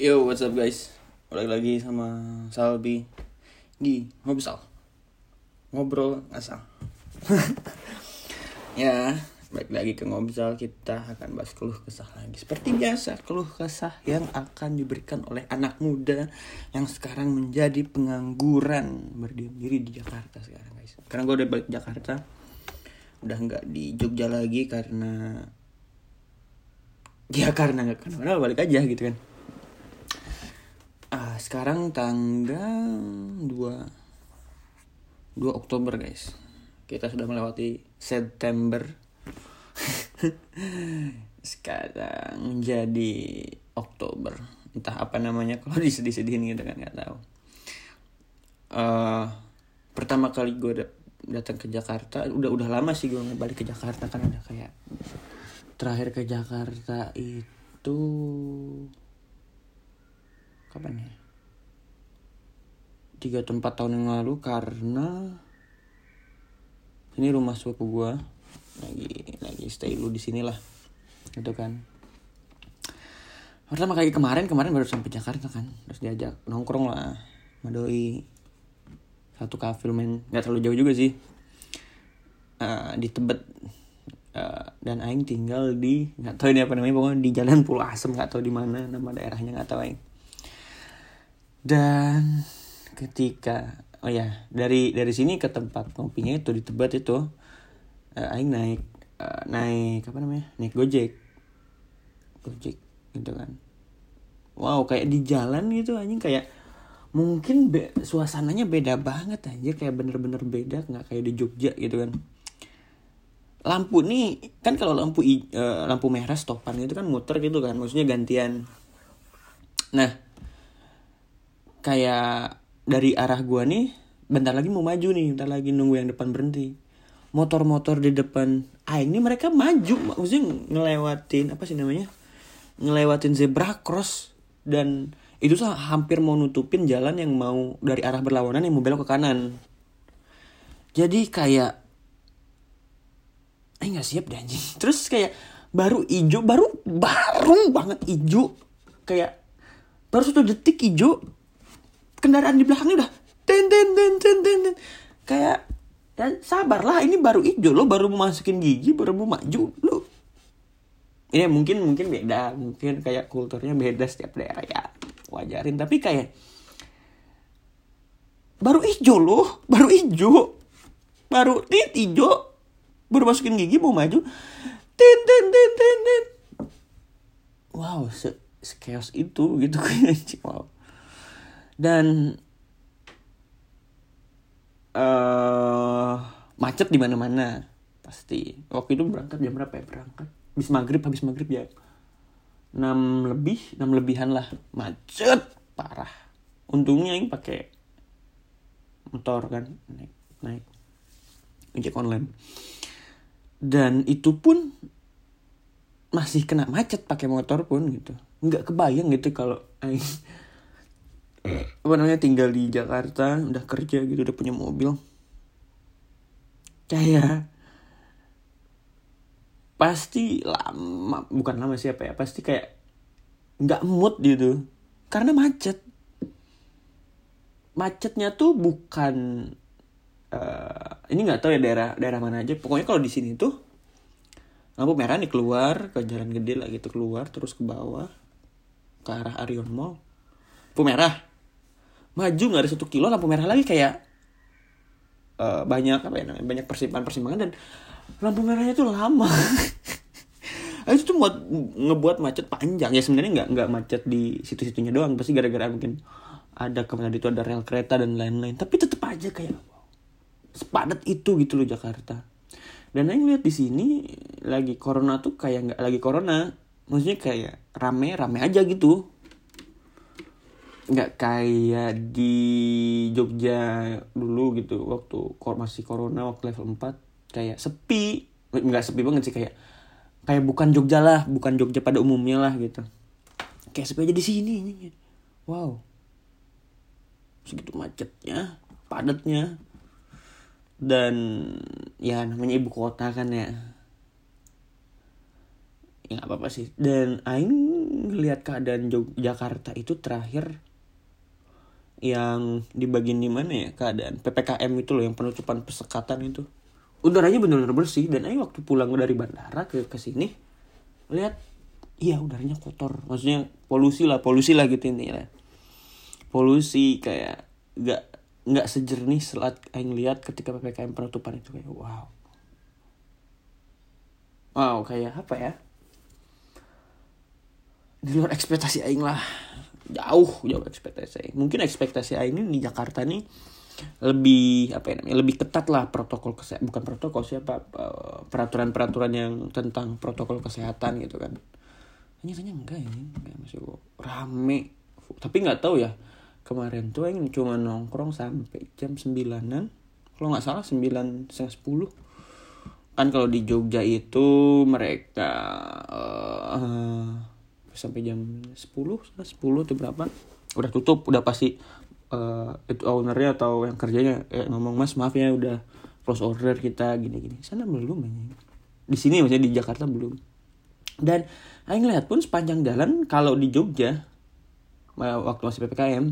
Yo, what's up guys? Balik lagi sama Salbi. Di Ngobsal Ngobrol asal Ya, balik lagi ke Ngobsal Kita akan bahas keluh kesah lagi. Seperti biasa, keluh kesah yang akan diberikan oleh anak muda Yang sekarang menjadi pengangguran. Berdiam diri di Jakarta sekarang guys. Karena gue udah balik Jakarta. Udah nggak di Jogja lagi karena Ya karena nggak kenapa balik aja gitu kan sekarang tanggal 2 2 Oktober, guys. Kita sudah melewati September. sekarang jadi Oktober. Entah apa namanya kalau disedih-sedihin gitu kan nggak tahu. Uh, pertama kali gue da- datang ke Jakarta, udah udah lama sih gue balik ke Jakarta kan ada kayak terakhir ke Jakarta itu kapan ya tiga atau empat tahun yang lalu karena ini rumah sepupu gue lagi lagi stay lu di sini lah gitu kan. Pertama kali kemarin kemarin baru sampai Jakarta kan. Terus diajak nongkrong lah sama doi. Satu kafe lumayan nggak terlalu jauh juga sih. Eh, di Tebet. Eh, dan Aing tinggal di nggak tahu ini apa namanya pokoknya di Jalan Pulau Asem nggak tahu di mana nama daerahnya nggak tahu Aing. Dan ketika oh ya dari dari sini ke tempat ngopinya itu di Tebet itu eh, Aing naik eh, naik apa namanya? Naik gojek. Gojek gitu kan. Wow kayak di jalan gitu anjing kayak mungkin be- suasananya beda banget aja kayak bener-bener beda nggak kayak di Jogja gitu kan. Lampu nih kan kalau lampu eh, lampu merah stopan itu kan muter gitu kan maksudnya gantian. Nah kayak dari arah gua nih bentar lagi mau maju nih bentar lagi nunggu yang depan berhenti. Motor-motor di depan ah ini mereka maju maksudnya ngelewatin apa sih namanya? Ngelewatin zebra cross dan itu tuh hampir mau nutupin jalan yang mau dari arah berlawanan yang mau belok ke kanan. Jadi kayak eh nggak siap deh anjing. Terus kayak baru ijo baru baru banget ijo. Kayak baru satu detik ijo kendaraan di belakangnya udah ten ten ten ten ten, ten. kayak ya sabarlah ini baru ijo lo baru mau masukin gigi baru mau maju lo ini mungkin mungkin beda mungkin kayak kulturnya beda setiap daerah ya wajarin. Tapi kayak baru ijo loh baru ijo baru tit ijo baru masukin gigi mau maju tin tin tin tin tin wow se chaos itu gitu wow dan eh macet di mana-mana pasti. Waktu itu berangkat jam berapa ya? Berangkat. Habis maghrib habis maghrib ya. 6 lebih 6 lebihan lah. Macet parah. Untungnya yang pakai motor kan naik naik. Ojek online. Dan itu pun masih kena macet pakai motor pun gitu. Nggak kebayang gitu kalau apa namanya tinggal di Jakarta udah kerja gitu udah punya mobil. Kayak pasti lama bukan lama siapa ya pasti kayak nggak mood gitu. Karena macet. Macetnya tuh bukan eh, ini nggak tahu ya daerah daerah mana aja. Pokoknya kalau di sini tuh lampu merah nih keluar ke jalan gede lah gitu keluar terus ke bawah ke arah Arion Mall. Lampu merah maju nggak ada satu kilo lampu merah lagi kayak eh, banyak apa ya namanya banyak persimpangan persimpangan dan lampu merahnya tuh lama. Itu tuh buat ngebuat macet panjang. Ya sebenarnya nggak nggak macet di situ-situnya doang. Pasti gara-gara mungkin ada ke mana itu ada rel kereta dan lain-lain. Tapi tetap aja kayak sepadat itu gitu loh Jakarta. Dan yang lihat di sini lagi corona tuh kayak nggak lagi corona. Maksudnya kayak rame rame aja gitu nggak kayak di Jogja dulu gitu waktu kor masih corona waktu level 4 kayak sepi. Nggak sepi banget sih kayak kayak bukan Jogja lah bukan Jogja pada umumnya lah gitu. Kayak sepi aja di sini wow. Segitu macetnya padatnya. Dan ya namanya ibu kota kan ya. Ya apa-apa sih. Dan Aing ngelihat keadaan Jog Jakarta itu terakhir yang di bagian di mana ya? Keadaan ppkm itu loh yang penutupan persekatan itu. Udaranya benar-benar bersih dan ayo waktu pulang dari bandara ke ke sini lihat iya udaranya kotor. Maksudnya polusi lah polusi lah gitu intinya polusi kayak nggak nggak sejernih selat aing lihat ketika ppkm penutupan itu kayak wow. Wow kayak apa ya? Di luar ekspektasi aing lah jauh jauh ekspektasi mungkin ekspektasi aing ini di Jakarta nih lebih apa ya namanya lebih ketat lah protokol kesehatan bukan protokol siapa eh, peraturan-peraturan yang tentang protokol kesehatan gitu kan. Hanya tanya enggak ini enggak masih rame. Tapi nggak tahu ya kemarin tuh yang cuma nongkrong sampai jam sembilanan kalau nggak salah sembilan setengah sepuluh. Kan kalau di Jogja itu mereka uh, sampai jam 10 10 itu berapa. Udah tutup udah pasti uh, itu ownernya atau yang kerjanya eh, ngomong mas maaf ya udah close order kita gini gini sana belum ini di sini maksudnya di Jakarta belum. Dan Aing lihat pun sepanjang jalan kalau di Jogja waktu masih ppkm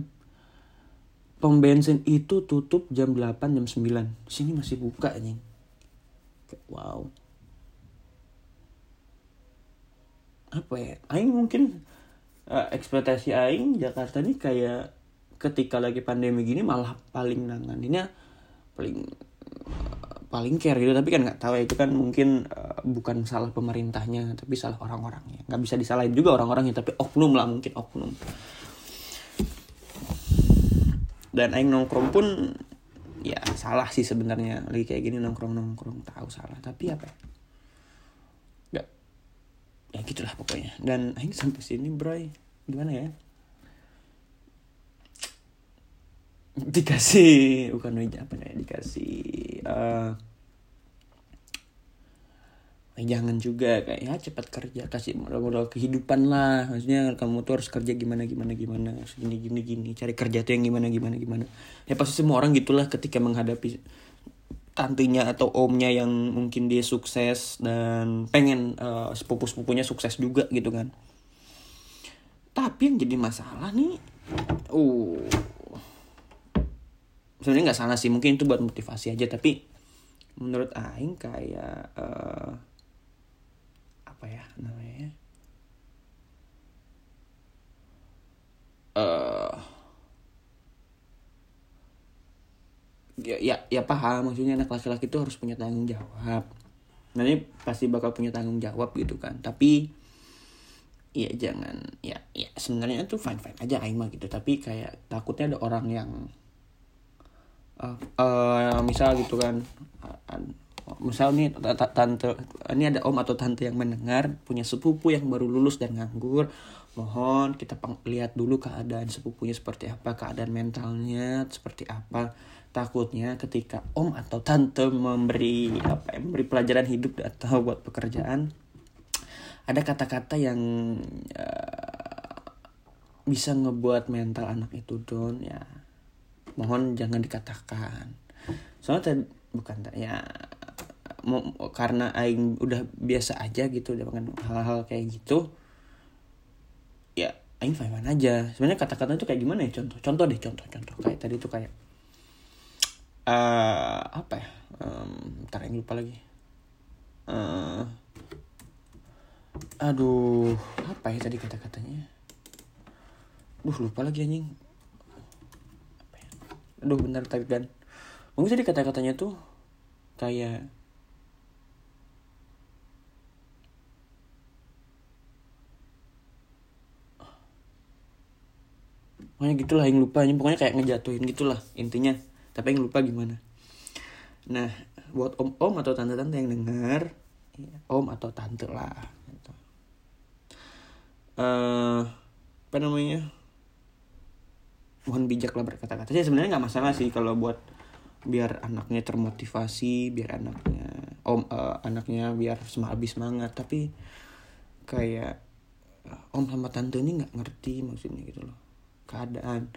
pom bensin itu tutup jam 8 jam 9 sini masih buka nih wow apa ya aing mungkin uh, ekspektasi aing Jakarta ini kayak ketika lagi pandemi gini malah paling nanganinnya paling uh, paling care gitu. Tapi kan nggak tahu ya itu kan mungkin uh, bukan salah pemerintahnya tapi salah orang-orangnya. Nggak bisa disalahin juga orang-orangnya tapi oknum lah mungkin oknum. Dan aing nongkrong pun ya salah sih sebenarnya. Lagi kayak gini nongkrong nongkrong tahu salah. Tapi apa ya ya gitulah pokoknya. Dan aing sampai sini bro gimana ya? Dikasih bukan apa ya dikasih uh, jangan juga. Kayak ya cepat kerja. Kasih modal-modal kehidupan lah. Maksudnya kamu tuh harus kerja gimana gimana gimana. Gini gini gini. Cari kerja tuh yang gimana gimana gimana. Ya pasti semua orang gitulah ketika menghadapi tantenya atau omnya yang mungkin dia sukses dan pengen uh, sepupu-sepupunya sukses juga gitu kan. Tapi yang jadi masalah nih, uh, sebenarnya nggak salah sih, mungkin itu buat motivasi aja. Tapi menurut Aing kayak uh, apa ya namanya? Ya, ya ya paham. Maksudnya anak laki-laki itu harus punya tanggung jawab. Nanti pasti bakal punya tanggung jawab gitu kan. Tapi ya jangan ya ya sebenarnya itu fine fine aja Aing mah gitu. Tapi kayak takutnya ada orang yang uh, uh, misal gitu kan uh, misal nih tante ini ada om atau tante yang mendengar punya sepupu yang baru lulus dan nganggur mohon kita lihat dulu keadaan sepupunya seperti apa keadaan mentalnya seperti apa takutnya ketika om atau tante memberi apa ya, memberi pelajaran hidup atau buat pekerjaan ada kata-kata yang uh, bisa ngebuat mental anak itu down ya. Mohon jangan dikatakan. Soalnya bukan ya karena aing udah biasa aja gitu makan hal-hal kayak gitu ya aing fine aja. Sebenarnya kata-kata itu kayak gimana ya? Contoh contoh deh contoh contoh. Kayak tadi tuh kayak uh, apa ya? Um, ntar yang lupa lagi. Uh, aduh apa ya tadi kata-katanya? Duh lupa lagi anjing. Apa ya? aduh benar tadi kan. Mungkin tadi kata-katanya tuh kayak pokoknya gitulah yang lupa pokoknya kayak ngejatuhin gitulah intinya tapi yang lupa gimana. Nah buat om om atau tante tante yang dengar ya, om atau tante lah gitu. uh, apa namanya? Mohon bijak lah berkata-kata. Sih sebenarnya nggak masalah sih kalau buat biar anaknya termotivasi biar anaknya om uh, anaknya biar lebih semangat. Tapi kayak om sama tante ini nggak ngerti maksudnya gitu loh. Keadaan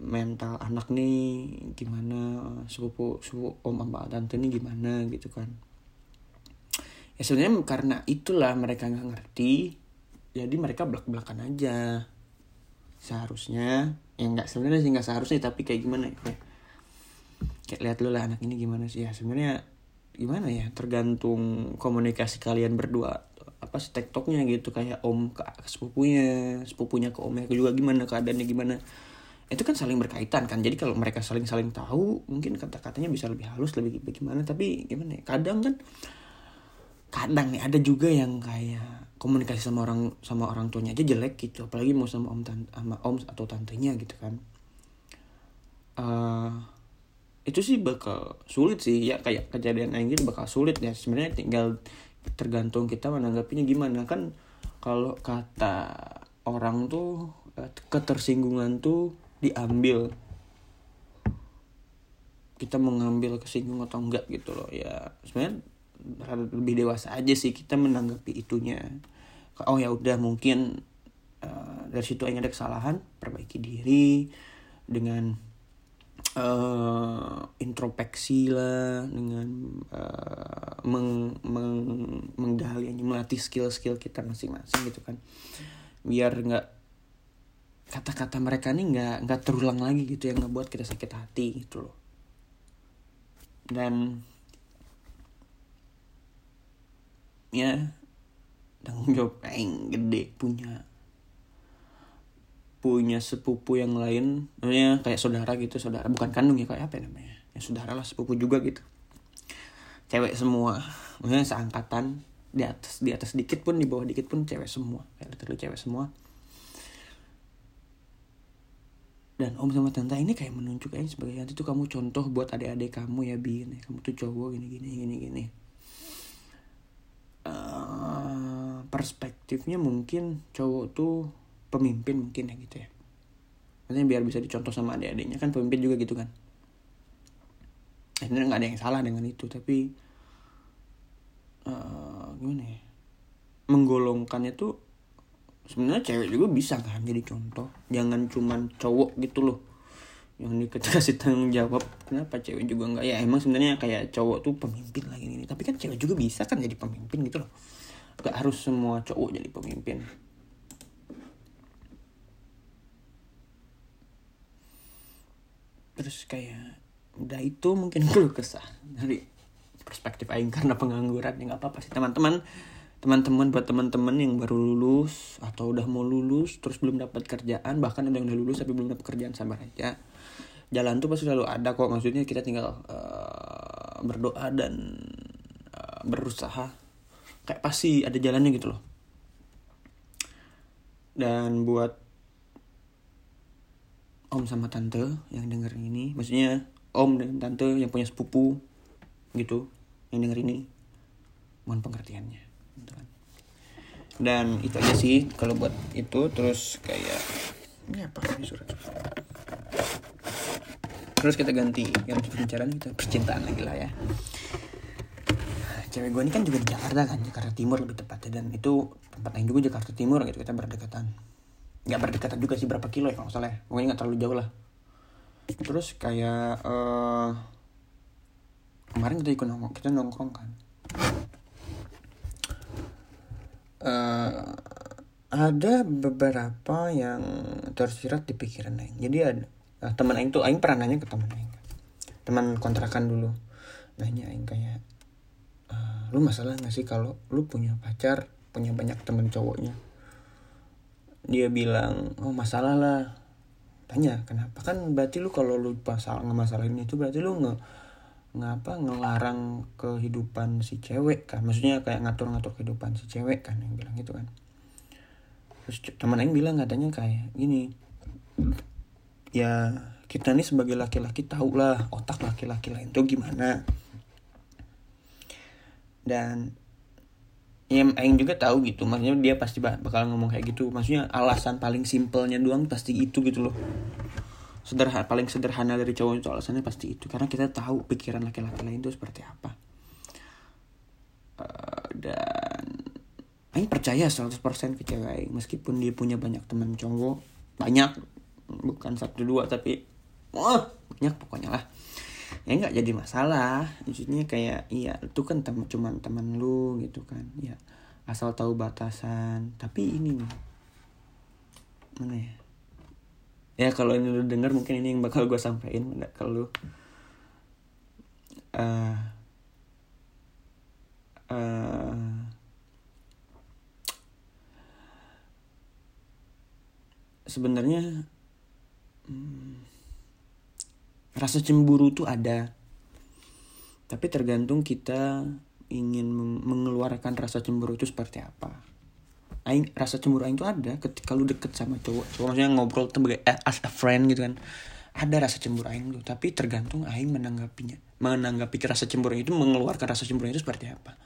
mental anak nih gimana sepupu sepupu om mbak tante nih gimana gitu kan. Ya sebenarnya karena itulah mereka nggak ngerti jadi mereka belak belakan aja. Seharusnya ya nggak sebenarnya sih nggak seharusnya tapi kayak gimana ya kayak, kayak lihat lu lah anak ini gimana sih. Ya sebenarnya gimana ya tergantung komunikasi kalian berdua apa sih tektoknya gitu kayak om ke sepupunya sepupunya ke omnya juga gimana keadaannya gimana itu kan saling berkaitan kan. Jadi kalau mereka saling saling tahu mungkin kata-katanya bisa lebih halus lebih bagaimana. Tapi gimana ya kadang kan kadang nih ada juga yang kayak komunikasi sama orang sama orang tuanya aja jelek gitu. Apalagi mau sama om tante sama om atau tantenya gitu kan. Uh, itu sih bakal sulit sih. Ya kayak kejadian gitu bakal sulit ya. Sebenarnya tinggal tergantung kita menanggapinya gimana. Kan kalau kata orang tuh eh, ketersinggungan tuh diambil. Kita mengambil kesinggung atau enggak gitu loh ya. Sebenarnya lebih dewasa aja sih kita menanggapi itunya. Oh ya udah mungkin uh, dari situ ada kesalahan perbaiki diri dengan uh, introspeksi lah dengan uh, meng, meng, menggali melatih skill-skill kita masing-masing gitu kan. Biar nggak kata-kata mereka nih nggak nggak terulang lagi gitu yang ngebuat kita sakit hati gitu loh. Dan ya tanggung jawab yang gede punya punya sepupu yang lain. Namanya kayak saudara gitu saudara bukan kandung ya kayak apa ya namanya? Ya saudara lah sepupu juga gitu. Cewek semua. Maksudnya seangkatan di atas di atas dikit pun di bawah dikit pun cewek semua. Kayak literally cewek semua dan om sama tante ini kayak menunjuk aja sebagai nanti tuh kamu contoh buat adik-adik kamu ya bin. Kamu tuh cowok gini gini gini gini uh, perspektifnya mungkin cowok tuh pemimpin mungkin ya gitu ya. Maksudnya biar bisa dicontoh sama adik-adiknya. Kan pemimpin juga gitu kan. Sebenarnya nggak ada yang salah dengan itu tapi uh, gimana ya? Menggolongkannya tuh sebenarnya cewek juga bisa kan jadi contoh. Jangan cuman cowok gitu loh. Yang dikasih tanggung jawab. Kenapa cewek juga nggak? Ya emang sebenarnya kayak cowok tuh pemimpin lagi ini. Tapi kan cewek juga bisa kan jadi pemimpin gitu loh. Gak harus semua cowok jadi pemimpin. Terus kayak udah itu mungkin gue kesah dari perspektif aing karena pengangguran. Ya nggak apa-apa sih teman-teman teman-teman buat teman-teman yang baru lulus atau udah mau lulus terus belum dapat kerjaan bahkan ada yang udah lulus tapi belum dapat kerjaan sabar aja. Jalan tuh pasti selalu ada kok maksudnya kita tinggal uh, berdoa dan uh, berusaha. Kayak pasti ada jalannya gitu loh. Dan buat om sama tante yang denger ini maksudnya om dan tante yang punya sepupu gitu yang denger ini mohon pengertiannya dan itu aja sih kalau buat itu terus kayak ini apa ini surat? Terus kita ganti yang pembicaraan kita percintaan lagi lah ya. Cewek gue ini kan juga di Jakarta kan Jakarta Timur lebih tepatnya dan itu tempat lain juga Jakarta Timur gitu kita berdekatan. Nggak berdekatan juga sih berapa kilo ya kalau salah ya. Pokoknya nggak terlalu jauh lah. Terus kayak uh, kemarin kita ikut nongkrong kita nongkrong kan uh, ada beberapa yang tersirat di pikiran Aing. Jadi ada uh, teman Aing tuh Aing pernah nanya ke teman Aing. Teman kontrakan dulu. Nanya Aing kayak uh, lu masalah gak sih kalau lu punya pacar, punya banyak teman cowoknya? Dia bilang, "Oh, masalah lah." Tanya, "Kenapa?" Kan berarti lu kalau lu masalah ngemasalahin itu berarti lu nge ngapa ngelarang kehidupan si cewek kan? Maksudnya kayak ngatur-ngatur kehidupan si cewek kan yang bilang gitu kan. Terus teman yang bilang katanya kayak gini ya kita nih sebagai laki-laki tahu lah otak laki-laki lain tuh gimana. Dan ya Aing juga tahu gitu. Maksudnya dia pasti bakal ngomong kayak gitu. Maksudnya alasan paling simpelnya doang pasti itu gitu loh sederhana paling sederhana dari cowok itu alasannya pasti itu. Karena kita tahu pikiran laki-laki lain itu seperti apa. Uh, dan Aing percaya 100% ke cewek Aing. Meskipun dia punya banyak teman cowok banyak bukan satu dua tapi oh banyak pokoknya lah. Ya nggak jadi masalah. Maksudnya kayak iya itu kan tem cuman teman lu gitu kan. Ya asal tahu batasan. Tapi ini nih mana ya ya kalau ini lu denger mungkin ini yang bakal gue sampein. Kalau uh, uh, sebenarnya hmm, rasa cemburu tuh ada. Tapi tergantung kita ingin mengeluarkan rasa cemburu itu seperti apa aing rasa cemburu aing itu ada ketika lu deket sama cowok. Cowok maksudnya ngobrol sebagai eh, as a friend gitu kan. Ada rasa cemburu aing tuh tapi tergantung aing menanggapinya menanggapi rasa cemburu itu mengeluarkan rasa cemburu itu seperti apa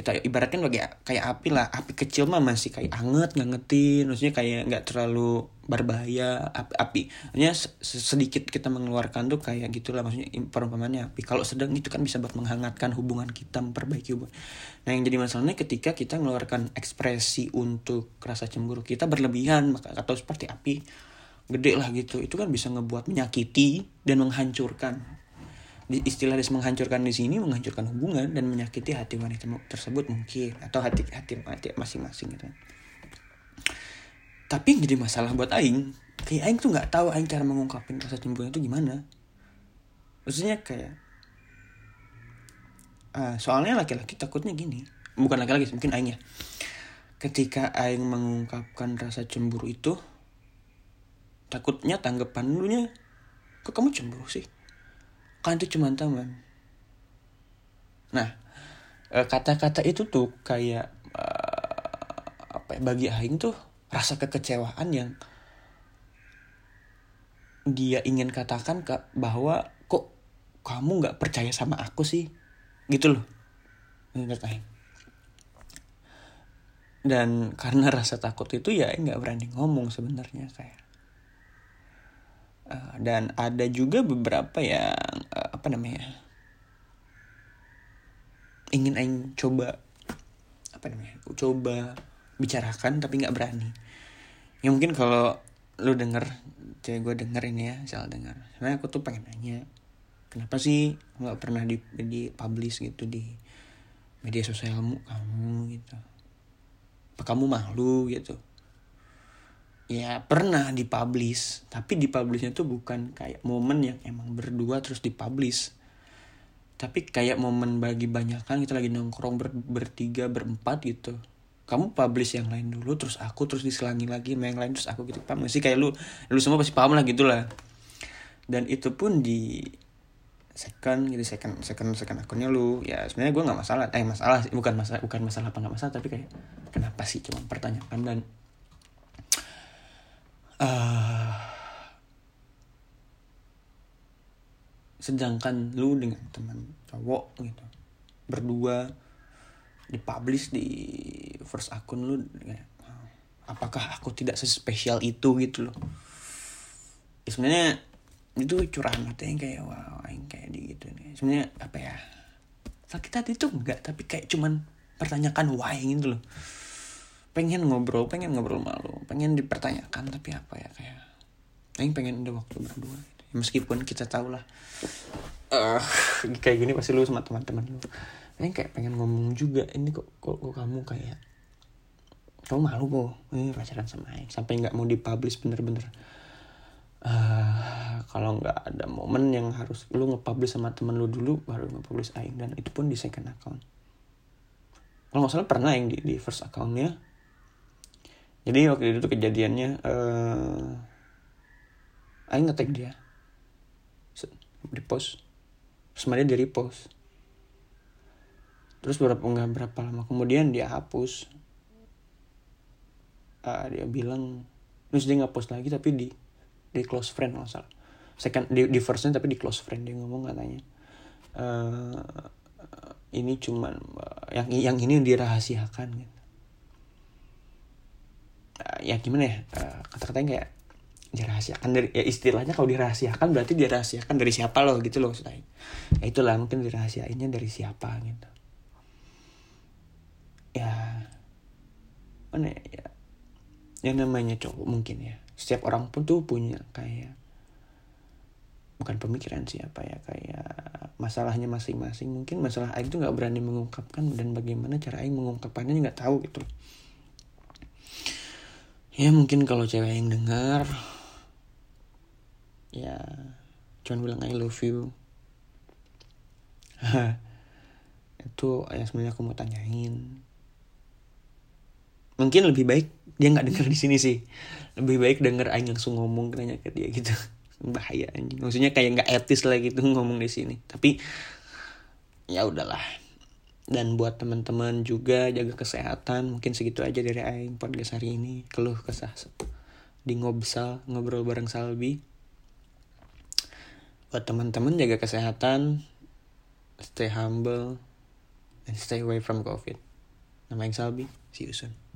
kita ibaratkan bagi kayak api lah. Api kecil mah masih kayak anget ngangetin. Maksudnya kayak nggak terlalu berbahaya api, api. Maksudnya sedikit kita mengeluarkan tuh kayak gitulah maksudnya perumpamannya api. Kalau sedang itu kan bisa buat menghangatkan hubungan kita memperbaiki hubungan. Nah yang jadi masalahnya ketika kita mengeluarkan ekspresi untuk rasa cemburu kita berlebihan atau seperti api gede lah gitu. Itu kan bisa ngebuat menyakiti dan menghancurkan istilah des menghancurkan di sini menghancurkan hubungan dan menyakiti hati wanita tersebut mungkin. Atau hati hati hati masing-masing gitu. Tapi yang jadi masalah buat aing. Kayak aing tuh nggak tahu aing cara mengungkapin rasa cemburu itu gimana. Maksudnya kayak uh, soalnya laki-laki takutnya gini. Bukan laki-laki mungkin aing ya. Ketika aing mengungkapkan rasa cemburu itu takutnya tanggapan dulunya kok kamu cemburu sih kan itu cuma teman. Nah eh, kata-kata itu tuh kayak uh, apa ya, bagi Aing tuh rasa kekecewaan yang dia ingin katakan ke bahwa kok kamu nggak percaya sama aku sih? Gitu loh menurut Aing. Dan karena rasa takut itu ya nggak berani ngomong sebenarnya kayak uh, dan ada juga beberapa yang uh, apa namanya ingin aing coba apa namanya coba bicarakan tapi nggak berani. Ya mungkin kalau lu denger cewek gue denger ini ya soal denger. Sebenarnya aku tuh pengen nanya kenapa sih nggak pernah di di publish gitu di media sosialmu kamu gitu? Apa kamu malu gitu ya pernah dipublish tapi dipublishnya tuh bukan kayak momen yang emang berdua terus dipublish. Tapi kayak momen bagi banyak kan kita lagi nongkrong ber, bertiga berempat gitu. Kamu publish yang lain dulu terus aku terus diselangi lagi sama yang lain terus aku gitu. Paham sih? Kayak lu lu semua pasti paham lah gitulah dan itu pun di second jadi second second second akunnya lu. Ya sebenarnya gue nggak masalah. Eh masalah bukan masalah bukan masalah apa nggak masalah tapi kayak kenapa sih? Cuma pertanyaan dan uh, sedangkan lu dengan teman cowok gitu berdua dipublish di first akun lu ya, apakah aku tidak sespesial itu? gitu loh. Ya, sebenarnya itu curahan mata yang kayak wow yang kayak di gitu nih. Sebenarnya apa ya sakit hati itu enggak tapi kayak cuman pertanyakan why gitu loh pengen ngobrol pengen ngobrol malu pengen dipertanyakan tapi apa ya kayak Aing pengen ada waktu berdua gitu. meskipun kita tahu lah uh, kayak gini pasti lu sama teman-teman lu. Aing kayak pengen ngomong juga ini kok kok, kok kamu kayak kamu malu kok ini pacaran sama Aing sampai nggak mau dipublish bener-bener. Uh, kalau nggak ada momen yang harus lu nge-publish sama temen lu dulu baru nge-publish Aing dan itu pun di second account. Kalau nggak salah pernah yang di, di first accountnya jadi waktu itu kejadiannya uh, Aing ngetek dia. Di post terus dia di repost. Terus berapa nggak berapa lama kemudian dia hapus. Uh, dia bilang terus dia nggak post lagi tapi di di close friend nggak salah. Second di, di firstnya tapi di close friend dia ngomong katanya. Uh, ini cuman uh, yang yang ini dirahasiakan gitu uh, ya gimana ya? Uh, kata-katanya kayak dirahasiakan dari ya istilahnya kalau dirahasiakan berarti dirahasiakan dari siapa loh gitu loh saya ya itulah mungkin dirahasiainnya dari siapa gitu. Ya mana ya, ya yang namanya cowok mungkin ya. Setiap orang pun tuh punya kayak bukan pemikiran sih apa ya kayak masalahnya masing-masing. Mungkin masalah Aing tuh nggak berani mengungkapkan dan bagaimana cara Aing mengungkapkannya nggak tahu gitu ya mungkin kalau cewek yang dengar ya cuman bilang I love you. Itu yang sebenarnya aku mau tanyain. Mungkin lebih baik dia nggak denger di sini sih. Lebih baik denger Aing langsung ngomong nanya ke dia gitu. Bahaya anjing. Maksudnya kayak nggak etis lah gitu ngomong di sini. Tapi ya udahlah dan buat teman-teman juga jaga kesehatan. Mungkin segitu aja dari Aing podcast hari ini. Keluh kesah di ngobsal ngobrol bareng Salbi. Buat teman-teman jaga kesehatan. Stay humble and stay away from covid. Nama Aing Salbi. See you soon